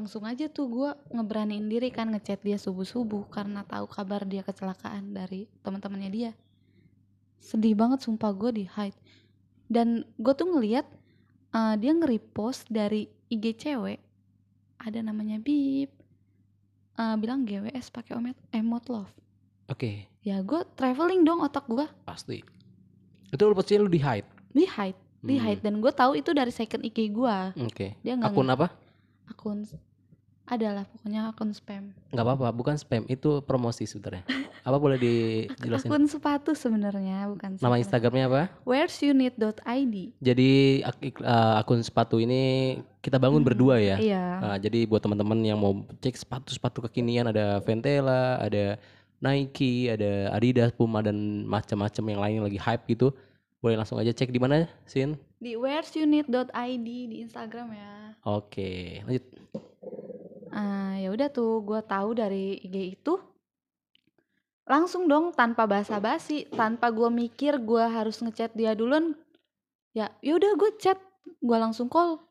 langsung aja tuh gue ngeberaniin diri kan ngechat dia subuh-subuh karena tahu kabar dia kecelakaan dari teman-temannya dia sedih banget sumpah gue di hide dan gue tuh ngeliat uh, dia nge-repost dari IG cewek ada namanya Bib uh, bilang GWS pakai emot emot love Oke, ya gue traveling dong otak gue pasti. Itu lu posisinya lu di hide. di hide di Hmm, hide dan gue tahu itu dari second IG gue Oke. dia nggak Akun apa? akun adalah pokoknya akun spam Nggak apa-apa, bukan spam, itu promosi sebenarnya. Apa boleh dijelasin? akun sepatu sebenarnya bukan Nama sepatu. Instagramnya apa? where'sunit.id Jadi ak- ik- eh, akun sepatu ini kita bangun Hmm, berdua ya. iya Nah, jadi buat teman-teman yang mau cek sepatu-sepatu kekinian ada Ventela, ada Nike, ada Adidas, Puma dan macam-macam yang lain yang lagi hype gitu. Boleh langsung aja cek di mana, Sin? di where'sunit.id di Instagram ya Oke, lanjut. Ya udah tuh gue tahu dari IG itu langsung dong tanpa basa-basi tanpa gue mikir gue harus ngechat dia duluan ya yaudah gue chat gue langsung call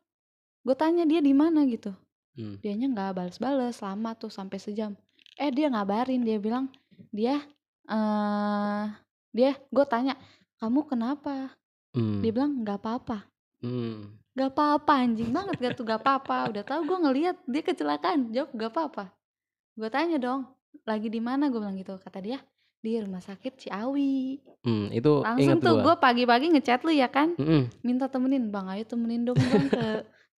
gue tanya dia di mana gitu Hmm. dianya nggak balas-balas lama tuh sampai sejam eh dia ngabarin dia bilang dia eh dia gue tanya kamu kenapa Hmm. dia bilang nggak apa-apa Hmm. Gak apa-apa anjing banget gak tuh gak apa-apa. Udah tahu gue ngeliat dia kecelakaan. Jawab gak apa-apa. Gue tanya dong Lagi di mana? Gue bilang gitu Kata dia. Di rumah sakit Ciawi. Hmm, itu Langsung tuh gua. gue pagi-pagi ngechat lu ya kan? Mm-mm. Minta temenin Bang ayo temenin dong bang ke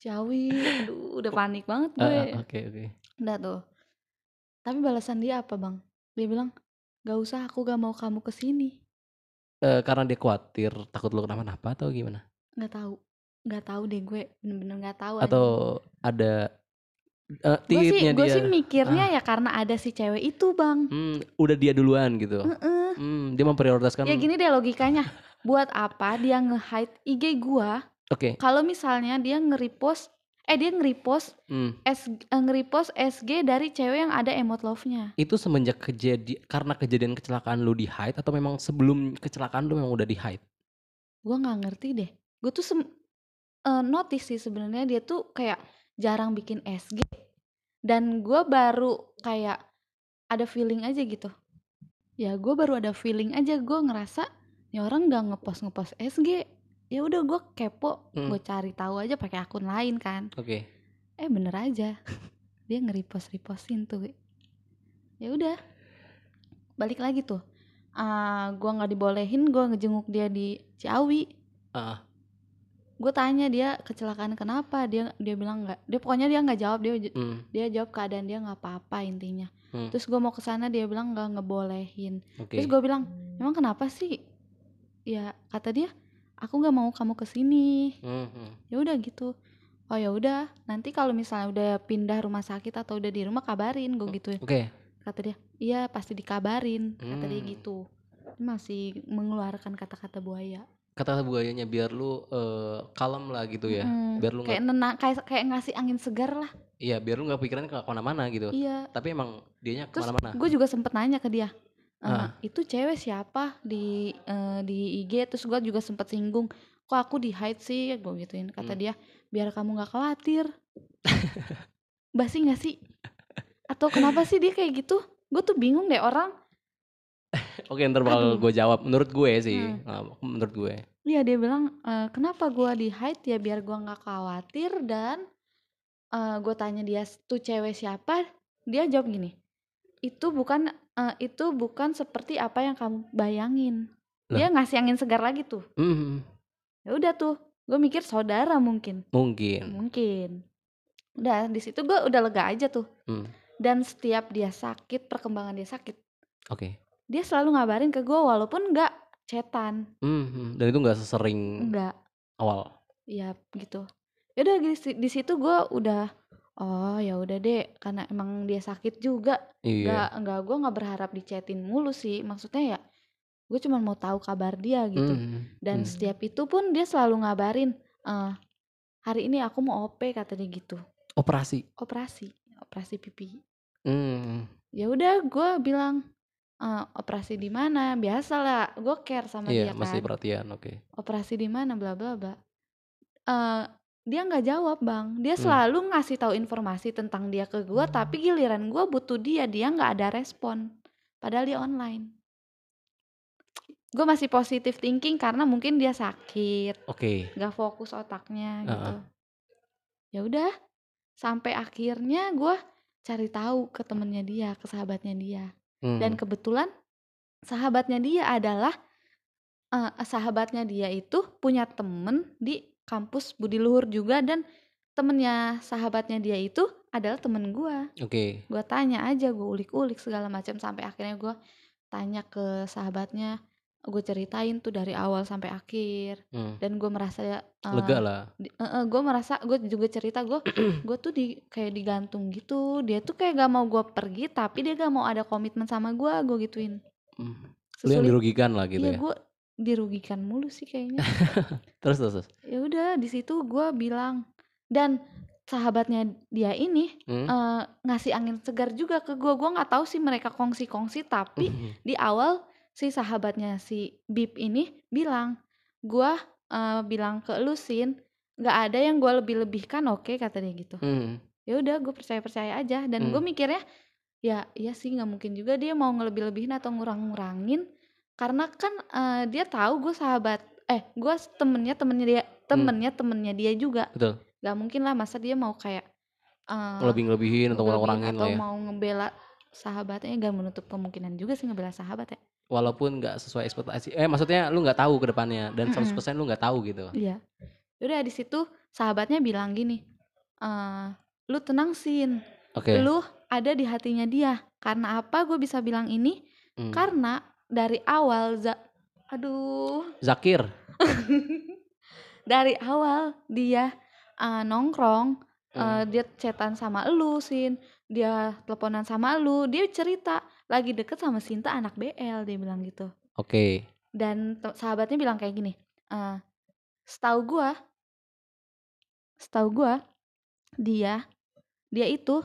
Ciawi. Aduh udah panik banget gue. Ah, ah, Oke, oke. Udah tuh. Tapi balasan dia apa bang? Dia bilang Gak usah aku gak mau kamu ke sini. Eh, karena dia khawatir takut lu kenapa-napa atau gimana? Gak tahu Gak tahu deh gue Bener-bener gak tahu Atau ada Gue sih, tipnya gue dia? sih mikirnya ya karena ada si cewek itu bang Hmm, udah dia duluan gitu. Heeh. Hmm, dia memprioritaskan. Ya gini deh logikanya. Buat apa dia nge-hide IG gua Oke. kalau misalnya dia nge-repost eh dia nge-repost Hmm. S, eh, nge-repost SG dari cewek yang ada emot love-nya. Itu semenjak kejadian karena kejadian kecelakaan lu di hide atau memang sebelum kecelakaan lu memang udah di hide? Gua nggak ngerti deh. Gue tuh eh, notice sih sebenarnya dia tuh kayak jarang bikin SG dan gua baru kayak ada feeling aja gitu. Ya gue baru ada feeling aja gue ngerasa ya orang nggak ngepost ngepost SG. Ya udah gue kepo, Hmm. gue cari tahu aja pakai akun lain kan. Oke. eh bener aja dia nge-repost repostin tuh ya udah balik lagi tuh Ah, gua nggak dibolehin gua ngejenguk dia di Ciawi Ah. Gue tanya dia kecelakaan kenapa dia dia bilang nggak dia pokoknya dia nggak jawab dia Hmm. dia jawab keadaan dia nggak apa-apa intinya Hmm. terus gue mau ke sana dia bilang nggak ngebolehin Oke. terus gue bilang emang kenapa sih ya kata dia aku nggak mau kamu ke sini Hmm, hmm. ya udah gitu oh ya udah nanti kalau misalnya udah pindah rumah sakit atau udah di rumah kabarin gue gituin Oke. kata dia iya pasti dikabarin kata dia Hmm. gitu masih mengeluarkan kata-kata buaya Kata buayanya biar lu eh, kalem lah gitu ya. Mm, Biar lu kayak nenang kayak kayak ngasih angin segar lah iya, biar lu nggak pikiran ke ke mana-mana gitu. iya Tapi emang dianya terus ke mana-mana. gue juga sempet nanya ke dia "Eh, Ah. itu cewek siapa di eh, di IG terus gue juga sempet singgung kok aku di hide sih gue gituin kata Hmm. dia biar kamu nggak khawatir basi nggak sih atau kenapa sih dia kayak gitu gue tuh bingung deh orang Oke, ntar bakal gue jawab. Menurut gue sih, Hmm. Nah, menurut gue. Iya dia bilang "Eh, kenapa gua di hide ya biar gua nggak khawatir dan eh gue tanya dia tuh cewek siapa dia jawab gini itu bukan eh, itu bukan seperti apa yang kamu bayangin dia ngasih angin segar lagi tuh Hmm, ya udah tuh gue mikir saudara mungkin mungkin. mungkin udah di situ gue udah lega aja tuh Hmm. dan setiap dia sakit perkembangan dia sakit Oke. Dia selalu ngabarin ke gue walaupun nggak cetan Hmm, hmm. Dan itu nggak sesering nggak awal. ya gitu ya udah di, si- di situ gue udah oh ya udah deh karena emang dia sakit juga Iya. nggak nggak gue nggak berharap dicetin mulu sih maksudnya ya gue cuma mau tahu kabar dia gitu Hmm, dan hmm. setiap itu pun dia selalu ngabarin eh hari ini aku mau op kata dia gitu Operasi. operasi operasi pipi Hmm. ya udah gue bilang "Eh, operasi di mana biasa lah gue care sama Iya, dia masih kan perhatian. Oke. operasi di mana bla bla bla Eh, dia nggak jawab bang dia Hmm. selalu ngasih tahu informasi tentang dia ke gua Hmm. tapi giliran gua butuh dia dia nggak ada respon padahal dia online gue masih positif thinking karena mungkin dia sakit Oke. nggak fokus otaknya Heeh. gitu ya udah sampai akhirnya gua cari tahu ke temennya dia ke sahabatnya dia Hmm. dan kebetulan sahabatnya dia adalah eh, sahabatnya dia itu punya temen di kampus Budi Luhur juga dan temennya sahabatnya dia itu adalah temen gua Oke. gua tanya aja gue ulik-ulik segala macam sampai akhirnya gua tanya ke sahabatnya gue ceritain tuh dari awal sampai akhir Hmm. dan gue merasa eh, Lega lah. gue merasa gue juga cerita gue gue tuh di kayak digantung gitu dia tuh kayak gak mau gue pergi tapi dia gak mau ada komitmen sama gue gue gituin Hmm. Lu yang dirugikan lah gitu iya ya. gue dirugikan mulu sih kayaknya Terus terus. terus. ya udah di situ gue bilang dan sahabatnya dia ini Hmm. eh, ngasih angin segar juga ke gue gue nggak tahu sih mereka kongsi-kongsi tapi Hmm. di awal si sahabatnya si Bib ini bilang gua eh, bilang ke lu Sin nggak ada yang gua lebih-lebihkan oke kata dia gitu Hmm. ya udah gue percaya percaya aja dan gue Hmm. mikirnya ya iya sih nggak mungkin juga dia mau ngelebih-lebihin atau ngurang-ngurangin karena kan eh, dia tahu gue sahabat eh gue temennya temennya dia temennya temennya dia juga Betul. nggak mungkin lah masa dia mau kayak eh, Lebih-lebihin atau ngurang-ngurangin atau lah ya. mau ngebela sahabatnya gak menutup kemungkinan juga sih ngebela sahabat ya Walaupun nggak sesuai ekspektasi. Eh maksudnya lu nggak tahu ke depannya dan Mm-mm. 100% lu nggak tahu gitu. Iya. Udah di situ sahabatnya bilang gini, eh lu tenang sin, Oke. lu ada di hatinya dia. Karena apa gue bisa bilang ini? Hmm. Karena dari awal, za aduh, Zakir. dari awal dia eh, nongkrong, eh, Hmm. dia chatan sama lu sin, dia teleponan sama lu, dia cerita lagi deket sama Sinta anak BL dia bilang gitu. Oke. dan te- sahabatnya bilang kayak gini eh setahu gua setahu gua dia dia itu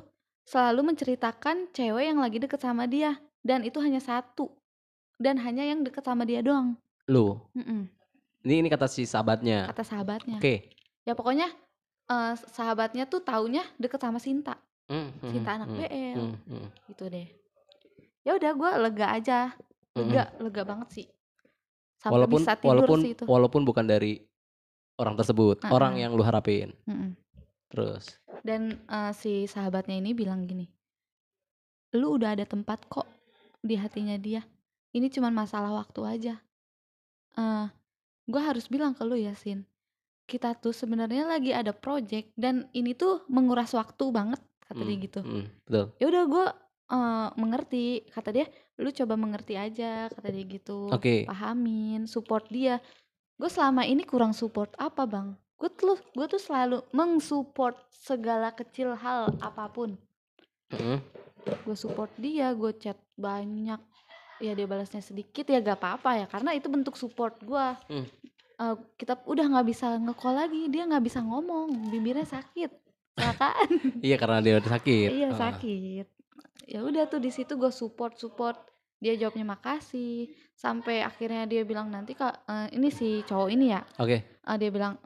selalu menceritakan cewek yang lagi deket sama dia dan itu hanya satu dan hanya yang deket sama dia doang Lu. Mm-mm, Ini ini kata si sahabatnya. kata sahabatnya Oke. ya pokoknya eh, sahabatnya tuh taunya deket sama Sinta Hmm, hmm, Sinta anak hmm, BL hmm, hmm, gitu deh ya udah gua lega aja hmm. lega lega banget sih sampai Walaupun bisa tidur walaupun sih itu walaupun bukan dari orang tersebut, Uh-uh. orang yang lu harapin. Mm-mm. Terus. Dan eh, si sahabatnya ini bilang gini, lu udah ada tempat kok di hatinya dia. Ini cuman masalah waktu aja. eh gue harus bilang ke lu ya Sin, kita tuh sebenarnya lagi ada project dan ini tuh menguras waktu banget kata dia Hmm, gitu. betul. Ya udah gue eh, mengerti kata dia, lu coba mengerti aja kata dia gitu. Oke. Pahamin, support dia. Gue selama ini kurang support apa bang? Gue tuh gue tuh selalu mengsupport segala kecil hal apa pun. Hmm, Gue support dia, gue chat banyak. Ya dia balasnya sedikit ya gak apa-apa ya karena itu bentuk support gue. Hmm. Eh, kita udah nggak bisa ngecall lagi, dia nggak bisa ngomong, bibirnya sakit. Kecelakaan. Iya karena dia udah sakit. iya sakit. Ya udah tuh di situ gue support support. Dia jawabnya makasih. Sampai akhirnya dia bilang nanti kak eh, ini si cowok ini ya. Oke. Ah, dia bilang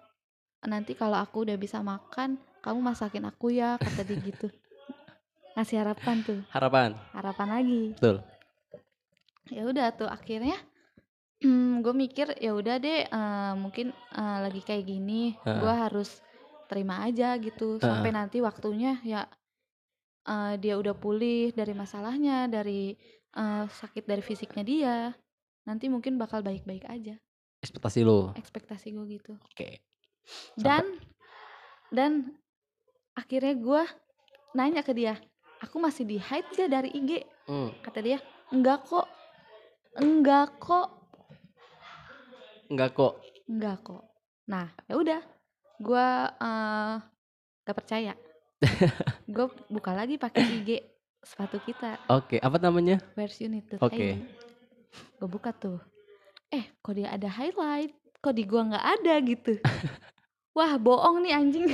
nanti kalau aku udah bisa makan kamu masakin aku ya kata dia gitu ngasih harapan tuh Harapan. harapan lagi Betul. ya udah tuh akhirnya hmm, gue mikir ya udah deh eh, mungkin eh, lagi kayak gini Heeh. gue harus terima aja gitu sampai nanti waktunya ya eh, dia udah pulih dari masalahnya dari eh, sakit dari fisiknya dia nanti mungkin bakal baik-baik aja Ekspektasi lu. ekspektasi gue gitu Oke. dan dan akhirnya gue nanya ke dia aku masih di hide gak dari IG Hmm. kata dia enggak kok enggak kok Enggak kok. enggak kok nah ya udah gue eh gak percaya gue buka lagi pakai IG sepatu kita. Oke, apa namanya? where's unit Oke. gue buka tuh. Eh kok dia ada highlight? Kok di gua nggak ada gitu? Wah bohong nih anjing.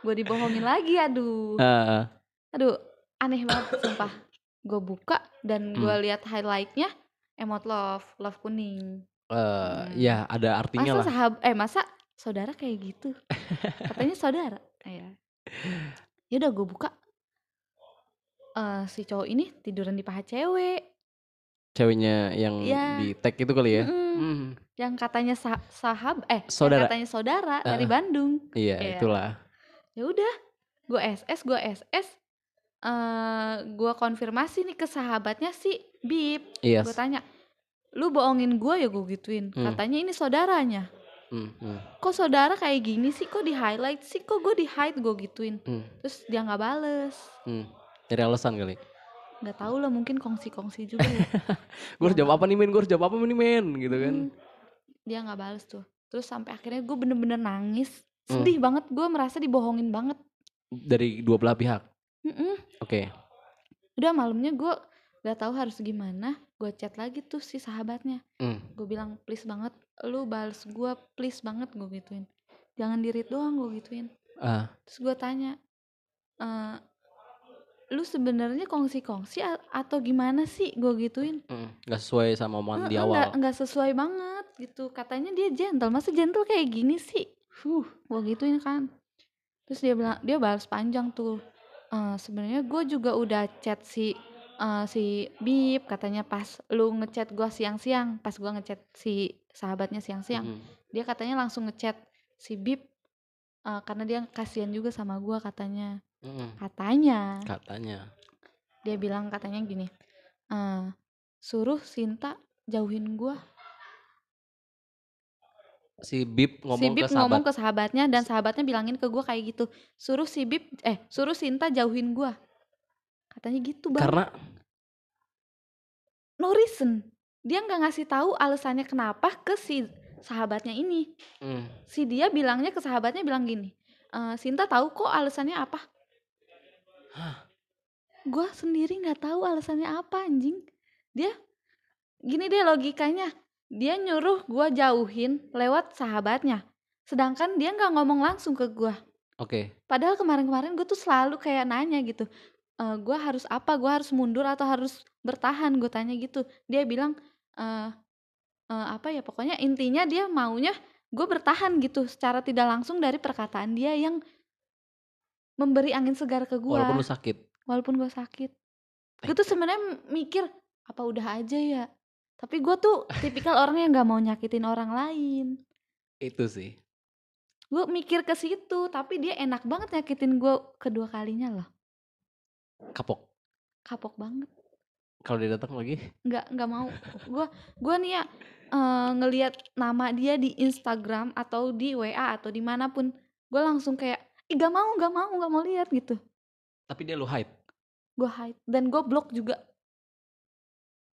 Gue dibohongin lagi aduh. Ah, aduh aneh banget sumpah. Gue buka dan gue Hmm. lihat highlightnya emot love love kuning. Eh, Hmm. ya ada artinya masa lah. sahab eh masa saudara kayak gitu? Katanya saudara ya ya udah gue buka eh si cowok ini tiduran di paha cewek Ceweknya yang Iya. di tag itu kali ya. Mm-mm. Hmm, yang katanya sa- sahab eh yang Saudara. katanya saudara dari Ah. Bandung Iya, Iya. itulah. ya udah gue SS gue SS eh gue konfirmasi nih ke sahabatnya si Bib Iya. gue tanya lu bohongin gue ya gue gituin Hmm. katanya ini saudaranya Hmm, hmm, kok saudara kayak gini sih kok di highlight sih kok gue di hide gue gituin hmm, terus dia nggak bales hmm. Dari alasan kali. nggak tahu lah mungkin kongsi-kongsi juga ya. Gue harus jawab apa nih men? Gue harus jawab apa nih men? Gitu kan. Hmm. dia nggak bales tuh terus sampai akhirnya gue bener-bener nangis Hmm. sedih banget gue merasa dibohongin banget Dari dua belah pihak. Mm-mm. Oke. udah malamnya gue nggak tahu harus gimana gue chat lagi tuh si sahabatnya. Hmm. gue bilang please banget lu bales gue please banget gue gituin. Jangan dirit doang gue gituin. Ah, terus gue tanya "Eh, lu sebenarnya kongsi-kongsi atau gimana sih? Gue gituin. Nggak sesuai sama omongan di "Eh, awal. nggak nggak sesuai banget gitu. Katanya dia gentle. Masa gentle kayak gini sih? Huh. Gue gituin kan. Terus dia bilang dia balas panjang tuh "Eh, sebenarnya gue juga udah chat si eh, si Bib katanya pas lu ngechat gue siang-siang pas gue ngechat si sahabatnya siang-siang Hmm. dia katanya langsung ngechat si Bib eh, karena dia kasihan juga sama gue katanya Hmm. katanya Katanya. dia bilang katanya gini eh, suruh Sinta jauhin gue Si Bib ngomong si Bib ke sahabat. ngomong ke sahabatnya dan sahabatnya bilangin ke gue kayak gitu suruh si Bib eh suruh Sinta jauhin gue katanya gitu bang Karena no reason. Dia nggak ngasih tahu alasannya kenapa ke si sahabatnya ini. Hmm, si dia bilangnya ke sahabatnya bilang gini "Eh, Sinta tahu kok alasannya apa? Gue sendiri nggak tahu alasannya apa anjing. Dia gini deh logikanya. Dia nyuruh gue jauhin lewat sahabatnya sedangkan dia nggak ngomong langsung ke gue oke. padahal kemarin-kemarin gue tuh selalu kayak nanya gitu "Eh, gue harus apa? Gue harus mundur atau harus bertahan? Gue tanya gitu. Dia bilang "Eh, eh, apa ya pokoknya intinya dia maunya gue bertahan gitu secara tidak langsung dari perkataan dia yang memberi angin segar ke gue Walaupun lu sakit. walaupun gue sakit. Gue tuh sebenarnya mikir apa udah aja ya? Tapi gue tuh tipikal orang yang nggak mau nyakitin orang lain. Itu sih. gue mikir ke situ tapi dia enak banget nyakitin gue kedua kalinya loh Kapok. kapok banget Kalau dia datang lagi. nggak nggak mau gue gue nih ya eh, ngelihat nama dia di Instagram atau di WA atau di mana pun gue langsung kayak Ih, gak mau gak mau gak mau lihat gitu Tapi dia lu hide. gue hide dan gue blok juga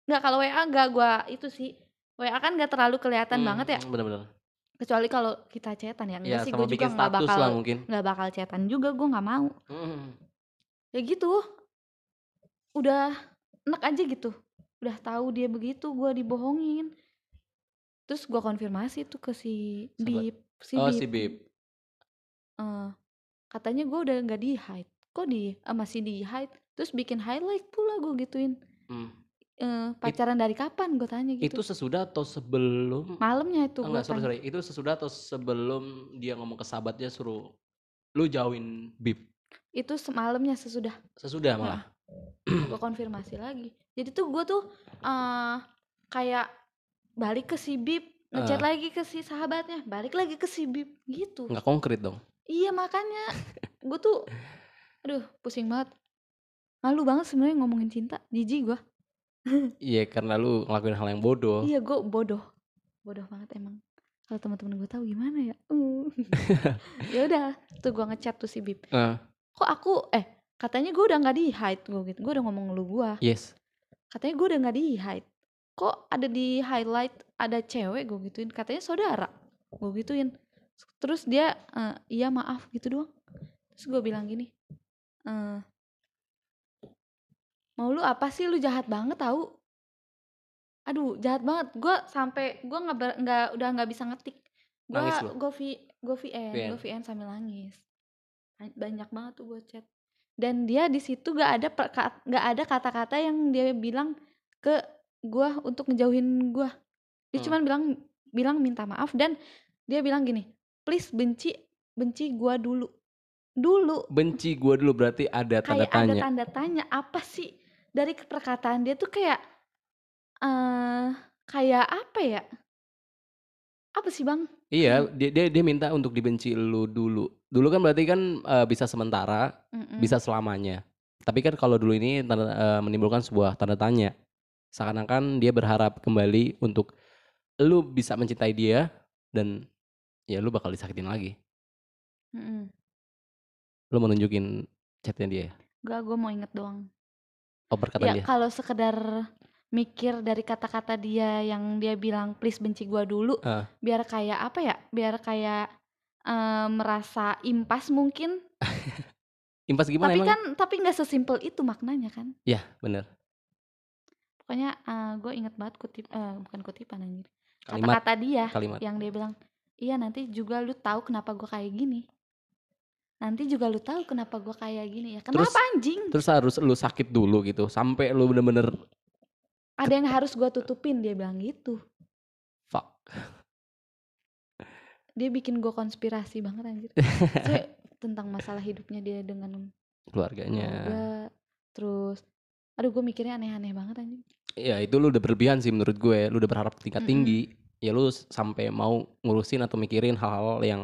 nggak kalau WA nggak gue itu sih WA kan nggak terlalu kelihatan Hmm, banget ya Bener-bener. kecuali kalau kita chatan ya enggak Ya sih gue juga nggak bakal nggak bakal chatan juga gue nggak mau Hmm. Ya gitu udah enak aja gitu udah tahu dia begitu gue dibohongin terus gue konfirmasi tuh ke si. Bib si oh Bib si Bib. Eh, katanya gue udah nggak di hide kok di eh, masih di hide terus bikin highlight pula gue gituin Hmm. Eh, pacaran dari kapan gue tanya gitu Itu sesudah atau sebelum? malamnya itu Enggak, sorry, sorry. Itu sesudah atau sebelum dia ngomong ke sahabatnya suruh lu jauhin Bib? Itu semalamnya sesudah Sesudah malah. gue konfirmasi lagi jadi tuh gue tuh eh kayak balik ke si Bib ngechat Ah. lagi ke si sahabatnya balik lagi ke si Bib gitu Nggak konkret dong. iya makanya gue tuh aduh pusing banget malu banget sebenarnya ngomongin cinta jijik gue Iya, karena lu ngelakuin hal yang bodoh. iya gue bodoh bodoh banget emang kalau teman-teman gue tahu gimana ya Uh. ya udah tuh gue ngechat tuh si Bib Ah, kok aku eh katanya gue udah nggak di hide gue gitu gue udah ngomong lu gue yes. katanya gue udah nggak di hide kok ada di highlight ada cewek? gue gituin. Katanya saudara. Gue gituin. Terus dia "Eh, iya maaf gitu doang. Terus gue bilang gini "Eh, mau lu apa sih? Lu jahat banget tahu aduh jahat banget. Gue sampai gue nggak nggak udah nggak bisa ngetik. Gue gue vi gue VN gue VN sambil nangis banyak banget tuh gue chat. Dan dia di situ gak ada nggak ada kata-kata yang dia bilang ke gua untuk ngejauhin gua. Dia Hmm. cuman bilang bilang minta maaf dan dia bilang gini please benci benci gua dulu. Dulu. Benci gue dulu berarti ada tanda kayak ada tanya. tanda tanya apa sih? Dari perkataan dia tuh kayak eh kayak apa ya apa sih bang Iya, dia, dia dia minta untuk dibenci lu dulu. Dulu kan berarti kan eh, bisa sementara, Mm-mm. bisa selamanya. Tapi kan kalau dulu ini tanda- eh, menimbulkan sebuah tanda tanya. Seakan-akan dia berharap kembali untuk lu bisa mencintai dia dan ya lu bakal disakitin lagi. Mm-mm. Lu mau nunjukin chatnya dia. Gak, gue mau inget doang. Oh perkataan Ya dia. kalau sekedar mikir dari kata-kata dia yang dia bilang please benci gua dulu, Ah. biar kayak apa ya? Biar kayak eh, merasa impas mungkin. Impas gimana tapi emang? kan tapi nggak sesimpel itu maknanya kan. Ya bener. Pokoknya gue inget banget kutip eh, bukan kutipan anjir. Kata-kata dia kalimat. yang dia bilang, "Iya nanti juga lu tahu kenapa gua kayak gini." Nanti juga lu tahu kenapa gua kayak gini ya. Kenapa Terus- anjing? Terus harus lu sakit dulu gitu sampai lu bener-bener Ada yang harus gua tutupin dia bilang gitu. fuck. Dia bikin gua konspirasi banget anjir. Tentang masalah hidupnya dia dengan Keluarganya. keluarga. Terus aduh gue mikirnya aneh-aneh banget anjing. Ya itu lu udah berlebihan sih menurut gue. Lu udah berharap tingkat Mm-mm. tinggi. Ya lu sampai mau ngurusin atau mikirin hal-hal yang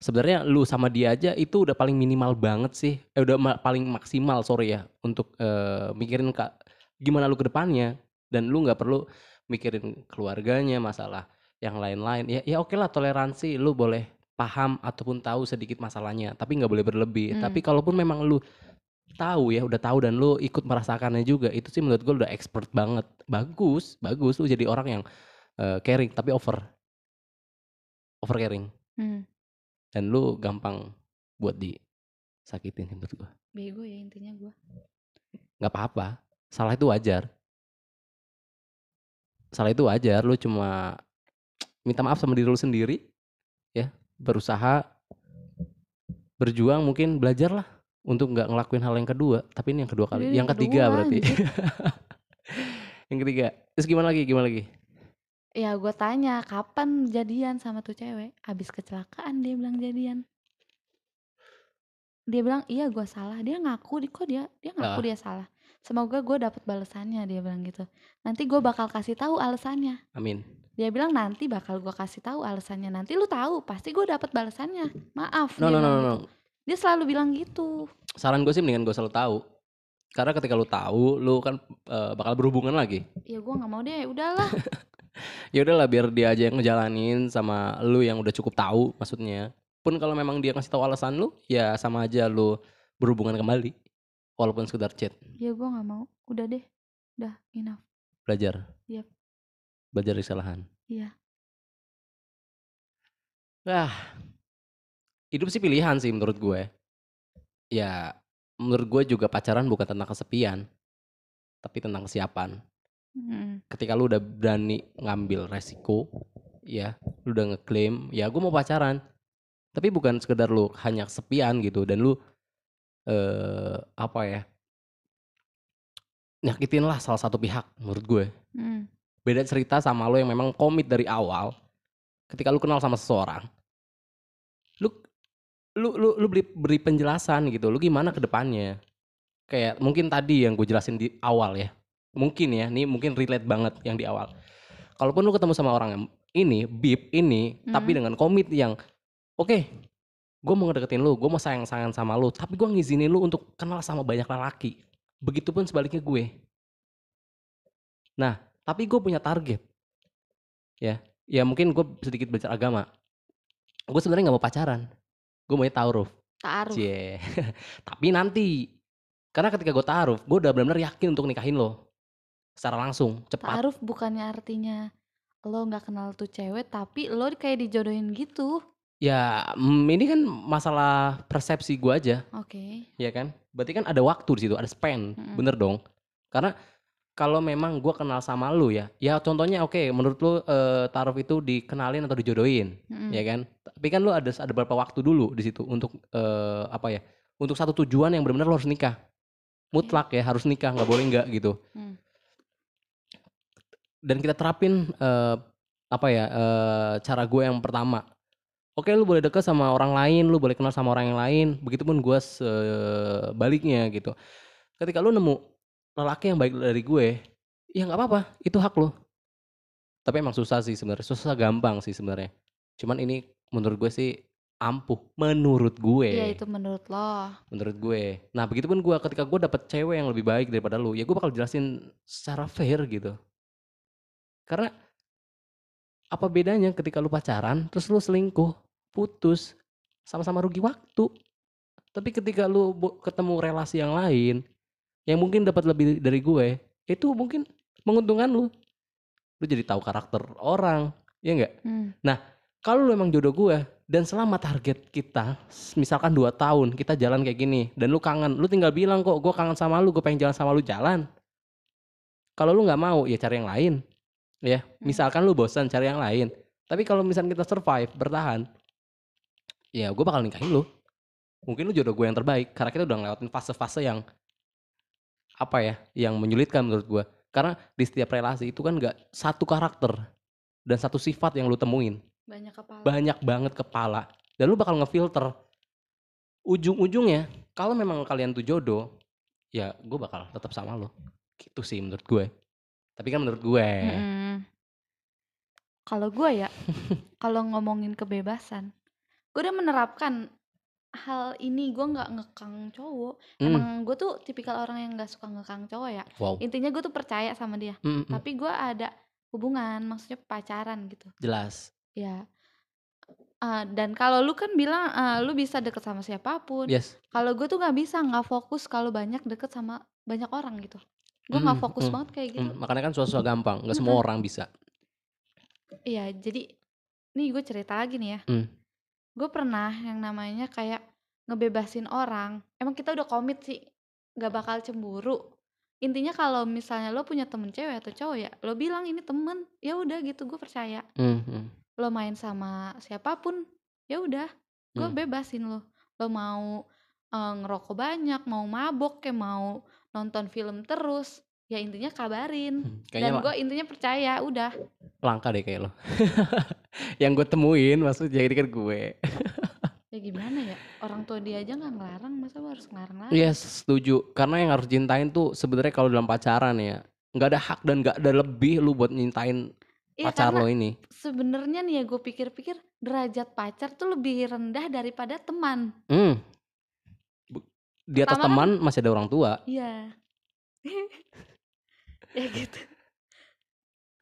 sebenarnya lu sama dia aja itu udah paling minimal banget sih. Eh udah ma- paling maksimal sorry ya untuk eh, mikirin kak gimana lu ke depannya dan lu nggak perlu mikirin keluarganya masalah yang lain-lain. Ya ya oke lah toleransi lu boleh paham ataupun tahu sedikit masalahnya tapi nggak boleh berlebih. Hmm. Tapi kalaupun memang lu tahu ya udah tahu dan lu ikut merasakannya juga itu sih menurut gue udah expert banget bagus bagus lu jadi orang yang eh, caring tapi over over caring Hmm, dan lu gampang buat disakitin menurut gue bego ya intinya gua. nggak apa-apa salah itu wajar salah itu wajar lu cuma minta maaf sama diri lu sendiri ya berusaha berjuang mungkin belajar lah untuk nggak ngelakuin hal yang kedua tapi ini yang kedua kali Ini yang yang ketiga kedua, berarti. yang ketiga terus gimana lagi gimana lagi? Ya gue tanya kapan jadian sama tuh cewek? Abis kecelakaan dia bilang jadian. Dia bilang iya gue salah. Dia ngaku kok dia dia ngaku Ah. dia salah Semoga gue dapet balasannya dia bilang gitu. Nanti gue bakal kasih tahu alasannya. Amin. Dia bilang nanti bakal gue kasih tahu alasannya. Nanti lu tahu pasti gue dapet balasannya Maaf no dia no no no, no. gitu. Dia selalu bilang gitu. Saran gue sih mendingan gue selalu tahu. Karena ketika lu tahu lu kan eh, bakal berhubungan lagi. Ya gue nggak mau deh. Udahlah. Ya udahlah biar dia aja yang ngejalanin sama lu yang udah cukup tahu maksudnya. Pun kalau memang dia ngasih tahu alasan lu ya sama aja lu berhubungan kembali walaupun sekedar chat Ya gue nggak mau Udah deh Udah enough belajar Yap. belajar dari kesalahan Iya Wah, hidup sih pilihan sih menurut gue. Ya, menurut gue juga pacaran bukan tentang kesepian, tapi tentang kesiapan. Mm. Ketika lu udah berani ngambil resiko, ya, lu udah ngeklaim, ya gue mau pacaran. Tapi bukan sekedar lu hanya kesepian gitu dan lu eh apa ya? Nyakitin lah salah satu pihak menurut gue. Mm. Beda cerita sama lo yang memang komit dari awal. Ketika lu kenal sama seseorang, lu lu lu, lu beri, beri penjelasan gitu. Lu gimana ke depannya? Kayak mungkin tadi yang gue jelasin di awal ya. Mungkin ya, nih mungkin relate banget yang di awal. Kalaupun lu ketemu sama orang yang ini, bib ini, tapi Hmm. dengan komit yang oke, gue mau ngedeketin lu, gue mau sayang-sayangan sama lu, tapi gue ngizinin lu untuk kenal sama banyak lelaki. Begitupun sebaliknya gue. Nah, tapi gue punya target. Ya, ya mungkin gue sedikit belajar agama. Gue sebenarnya nggak mau pacaran. Gue mau taruh. Taruh Cie. tapi nanti, karena ketika gue taruh, gue udah benar-benar yakin untuk nikahin lo. Secara langsung, cepat. Taaruf bukannya artinya lo nggak kenal tuh cewek tapi lo kayak dijodohin gitu. Ya, mm, ini kan masalah persepsi gue aja. Oke. ya kan? Berarti kan ada waktu di situ, ada span, Mm-mm. bener dong. Karena kalau memang gue kenal sama lu ya, ya contohnya oke, menurut lu eh, taruh itu dikenalin atau dijodohin, ya kan? Tapi kan lu ada ada beberapa waktu dulu di situ untuk eh, apa ya? Untuk satu tujuan yang benar-benar lu harus nikah, mutlak ya harus nikah, nggak boleh nggak gitu. Hmm. Dan kita terapin eh, apa ya? eh, cara gue yang pertama, Oke lu boleh deket sama orang lain, lu boleh kenal sama orang yang lain, begitupun gue sebaliknya gitu. Ketika lu nemu lelaki yang baik dari gue, ya nggak apa-apa, itu hak lu. Tapi emang susah sih sebenarnya, susah gampang sih sebenarnya. Cuman ini menurut gue sih ampuh, menurut gue. Iya itu menurut lo. Menurut gue. Nah begitupun gue ketika gue dapet cewek yang lebih baik daripada lu, ya gue bakal jelasin secara fair gitu. Karena apa bedanya ketika lu pacaran terus lu selingkuh, putus, sama-sama rugi waktu. Tapi ketika lu ketemu relasi yang lain yang mungkin dapat lebih dari gue, itu mungkin menguntungkan lu. Lu jadi tahu karakter orang, ya enggak? Hmm. Kalau lu emang jodoh gue dan selama target kita misalkan 2 tahun kita jalan kayak gini dan lu kangen, lu tinggal bilang kok gue kangen sama lu, gue pengen jalan sama lu jalan. Kalau lu nggak mau ya cari yang lain. Ya, misalkan lu bosan cari yang lain. Tapi kalau misalkan kita survive, bertahan, ya gue bakal nikahin lu. Mungkin lu jodoh gue yang terbaik karena kita udah ngelewatin fase-fase yang apa ya, yang menyulitkan menurut gue. Karena di setiap relasi itu kan nggak satu karakter dan satu sifat yang lu temuin Banyak kepala. banyak banget kepala dan lu bakal ngefilter ujung-ujungnya kalau memang kalian tuh jodoh ya gue bakal tetap sama lo gitu sih menurut gue tapi kan menurut gue Mm-mm. Kalau gue ya, kalau ngomongin kebebasan, gue udah menerapkan hal ini. Gue nggak ngekang cowok. Hmm, Emang gue tuh tipikal orang yang nggak suka ngekang cowok ya. wow Intinya gue tuh percaya sama dia. Hmm, hmm, Tapi gue ada hubungan, maksudnya pacaran gitu. jelas Ya. Ah, dan kalau lu kan bilang ah, lu bisa deket sama siapa pun. yes Kalau gue tuh nggak bisa, nggak fokus kalau banyak deket sama banyak orang gitu. Gue nggak Hmm, fokus hmm, banget kayak gitu. Hmm, makanya kan susah gampang nggak semua orang bisa Iya, jadi nih gue cerita lagi nih ya. Hmm. Gue pernah yang namanya kayak ngebebasin orang. Emang kita udah komit sih, nggak bakal cemburu. Intinya kalau misalnya lo punya temen cewek atau cowok ya, lo bilang ini temen, ya udah gitu gue percaya. Hmm, hmm. Lo main sama siapa pun, ya udah, gue Hmm. bebasin lo. Lo mau eh, ngerokok banyak, mau mabok, kayak mau nonton film terus, ya intinya kabarin. Hmm, Dan gue intinya percaya, udah. langka deh kayak lo yang gue temuin maksudnya ini kan gue Ya gimana ya, orang tua dia aja nggak ngelarang, masa lo harus ngelarang lagi? Yes, setuju. Karena yang harus cintain tuh sebenarnya kalau dalam pacaran ya, nggak ada hak dan nggak ada lebih lu buat nyintain Iya pacar lo ini. sebenarnya nih ya gue pikir-pikir derajat pacar tuh lebih rendah daripada teman. Hmm. Di atas Pertama kan- teman masih ada orang tua. Iya. ya gitu.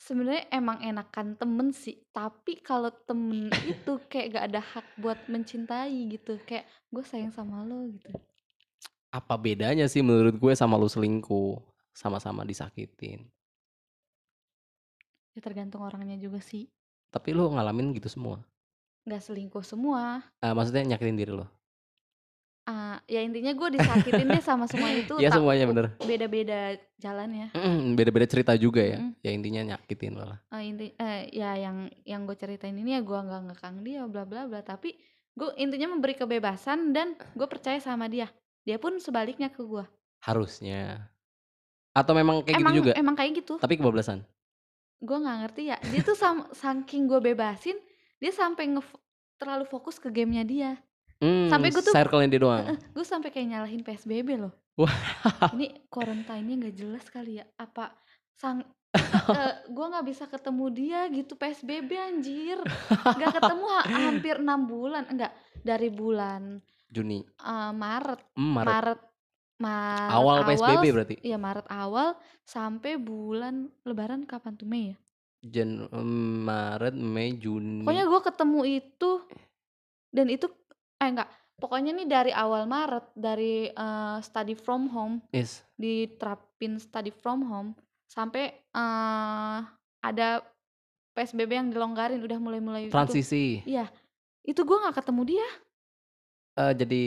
Sebenarnya emang enakan temen sih, tapi kalau temen itu kayak gak ada hak buat mencintai gitu. Kayak gue sayang sama lo gitu. Apa bedanya sih menurut gue sama lu selingkuh? Sama-sama disakitin. Ya tergantung orangnya juga sih. Tapi lu ngalamin gitu semua. Gak selingkuh semua. Ah, maksudnya nyakitin diri lo. Ah, ya intinya gue disakitin deh sama semua itu. Iya tak- semuanya bener. Beda-beda jalan ya. Mm, Beda-beda cerita juga ya. Ya intinya nyakitin lo lah. Eh, inti eh, ya yang yang gue ceritain ini ya gue nggak ngekang dia bla bla bla tapi gue intinya memberi kebebasan dan gue percaya sama dia dia pun sebaliknya ke gue Harusnya. Atau memang kayak emang gitu juga. emang kayak gitu Tapi kebablasan. gue nggak ngerti ya dia tuh sam saking gue bebasin dia sampai nge terlalu fokus ke gamenya dia Hmm, Sampai gue tuh- circle-nya dia doang. gue sampai kayak nyalahin psbb loh Wah. ini quarantine-nya nggak jelas kali ya apa sang gue nggak bisa ketemu dia gitu psbb anjir nggak ketemu ha- hampir enam bulan enggak dari bulan Juni. eh, Maret Hmm, Maret. Maret Maret Awal PSBB berarti. Iya Maret awal sampai bulan Lebaran kapan tuh Mei ya? Jan Maret, Mei, Juni. Pokoknya gue ketemu itu dan itu eh enggak pokoknya nih dari awal Maret dari eh, study from home Yes. diterapin study from home sampai eh, ada PSBB yang dilonggarin udah mulai-mulai. Transisi. Iya itu gue nggak ketemu dia Eh, jadi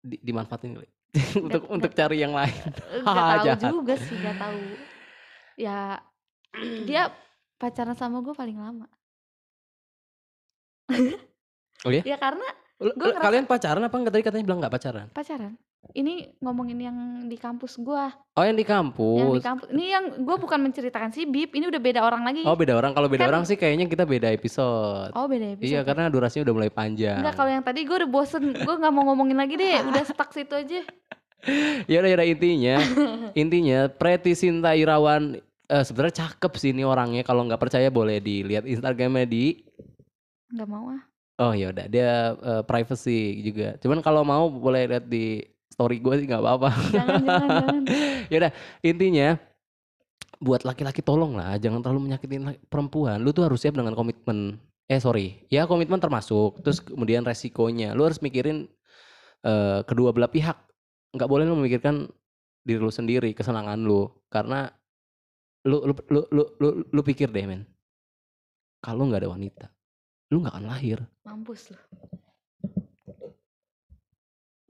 di- dimanfaatin untuk Nggak- untuk cari yang lain. Nggak tahu juga sih nggak tahu ya dia pacaran sama gue paling lama Oh ya? ya karena Gua lu- ngerasa- kalian pacaran apa enggak? Tadi katanya bilang nggak pacaran. Pacaran. Ini ngomongin yang di kampus gua. Oh yang di yang kampus di kampus. Ini yang gua bukan menceritakan si Bib ini udah beda orang lagi. Oh beda orang. Kalau beda Kan- orang sih kayaknya kita beda episode. Oh beda episode iya karena durasinya udah mulai panjang. Enggak kalau yang tadi gue udah bosen. Gue nggak mau ngomongin lagi deh. Udah stuck situ aja. Ya udah ya intinya intinya Preti Sinta Irawan eh, sebenarnya cakep sih ini orangnya. Kalau nggak percaya boleh dilihat Instagramnya di nggak mau ah oh ya udah. Dia eh, privacy juga. Cuman kalau mau boleh lihat di story gue sih nggak apa-apa. Jangan jangan jangan. Ya udah intinya buat laki-laki tolong lah jangan terlalu menyakitin perempuan. Lu tuh harus siap dengan komitmen. Eh sorry. Ya komitmen termasuk terus kemudian resikonya. Lu harus mikirin eh, kedua belah pihak. Nggak boleh lu memikirkan diri lu sendiri kesenangan lu. Karena lu lu lu lu lu, lu pikir deh men. Kalau nggak ada wanita lu nggak akan lahir. Mampus lu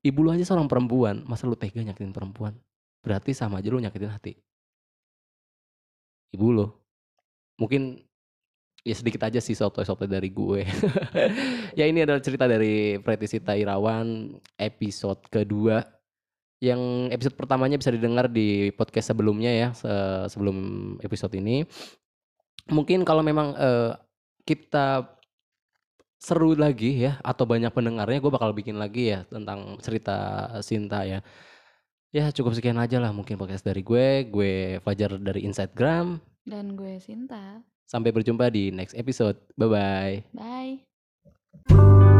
ibu lu aja seorang perempuan masa lu tega nyakitin perempuan? Berarti sama aja lu nyakitin hati. Ibu lu. Mungkin ya sedikit aja sih soto-soto dari gue. Ya ini adalah cerita dari Preti Sita Irawan episode kedua. Yang episode pertamanya bisa didengar di podcast sebelumnya ya se- sebelum episode ini. Mungkin kalau memang eh, kita seru lagi ya atau banyak pendengarnya gue bakal bikin lagi ya tentang cerita Sinta ya. Ya cukup sekian aja lah mungkin podcast dari gue. Gue Fajar dari Instagram dan gue Sinta. Sampai berjumpa di next episode. Bye bye bye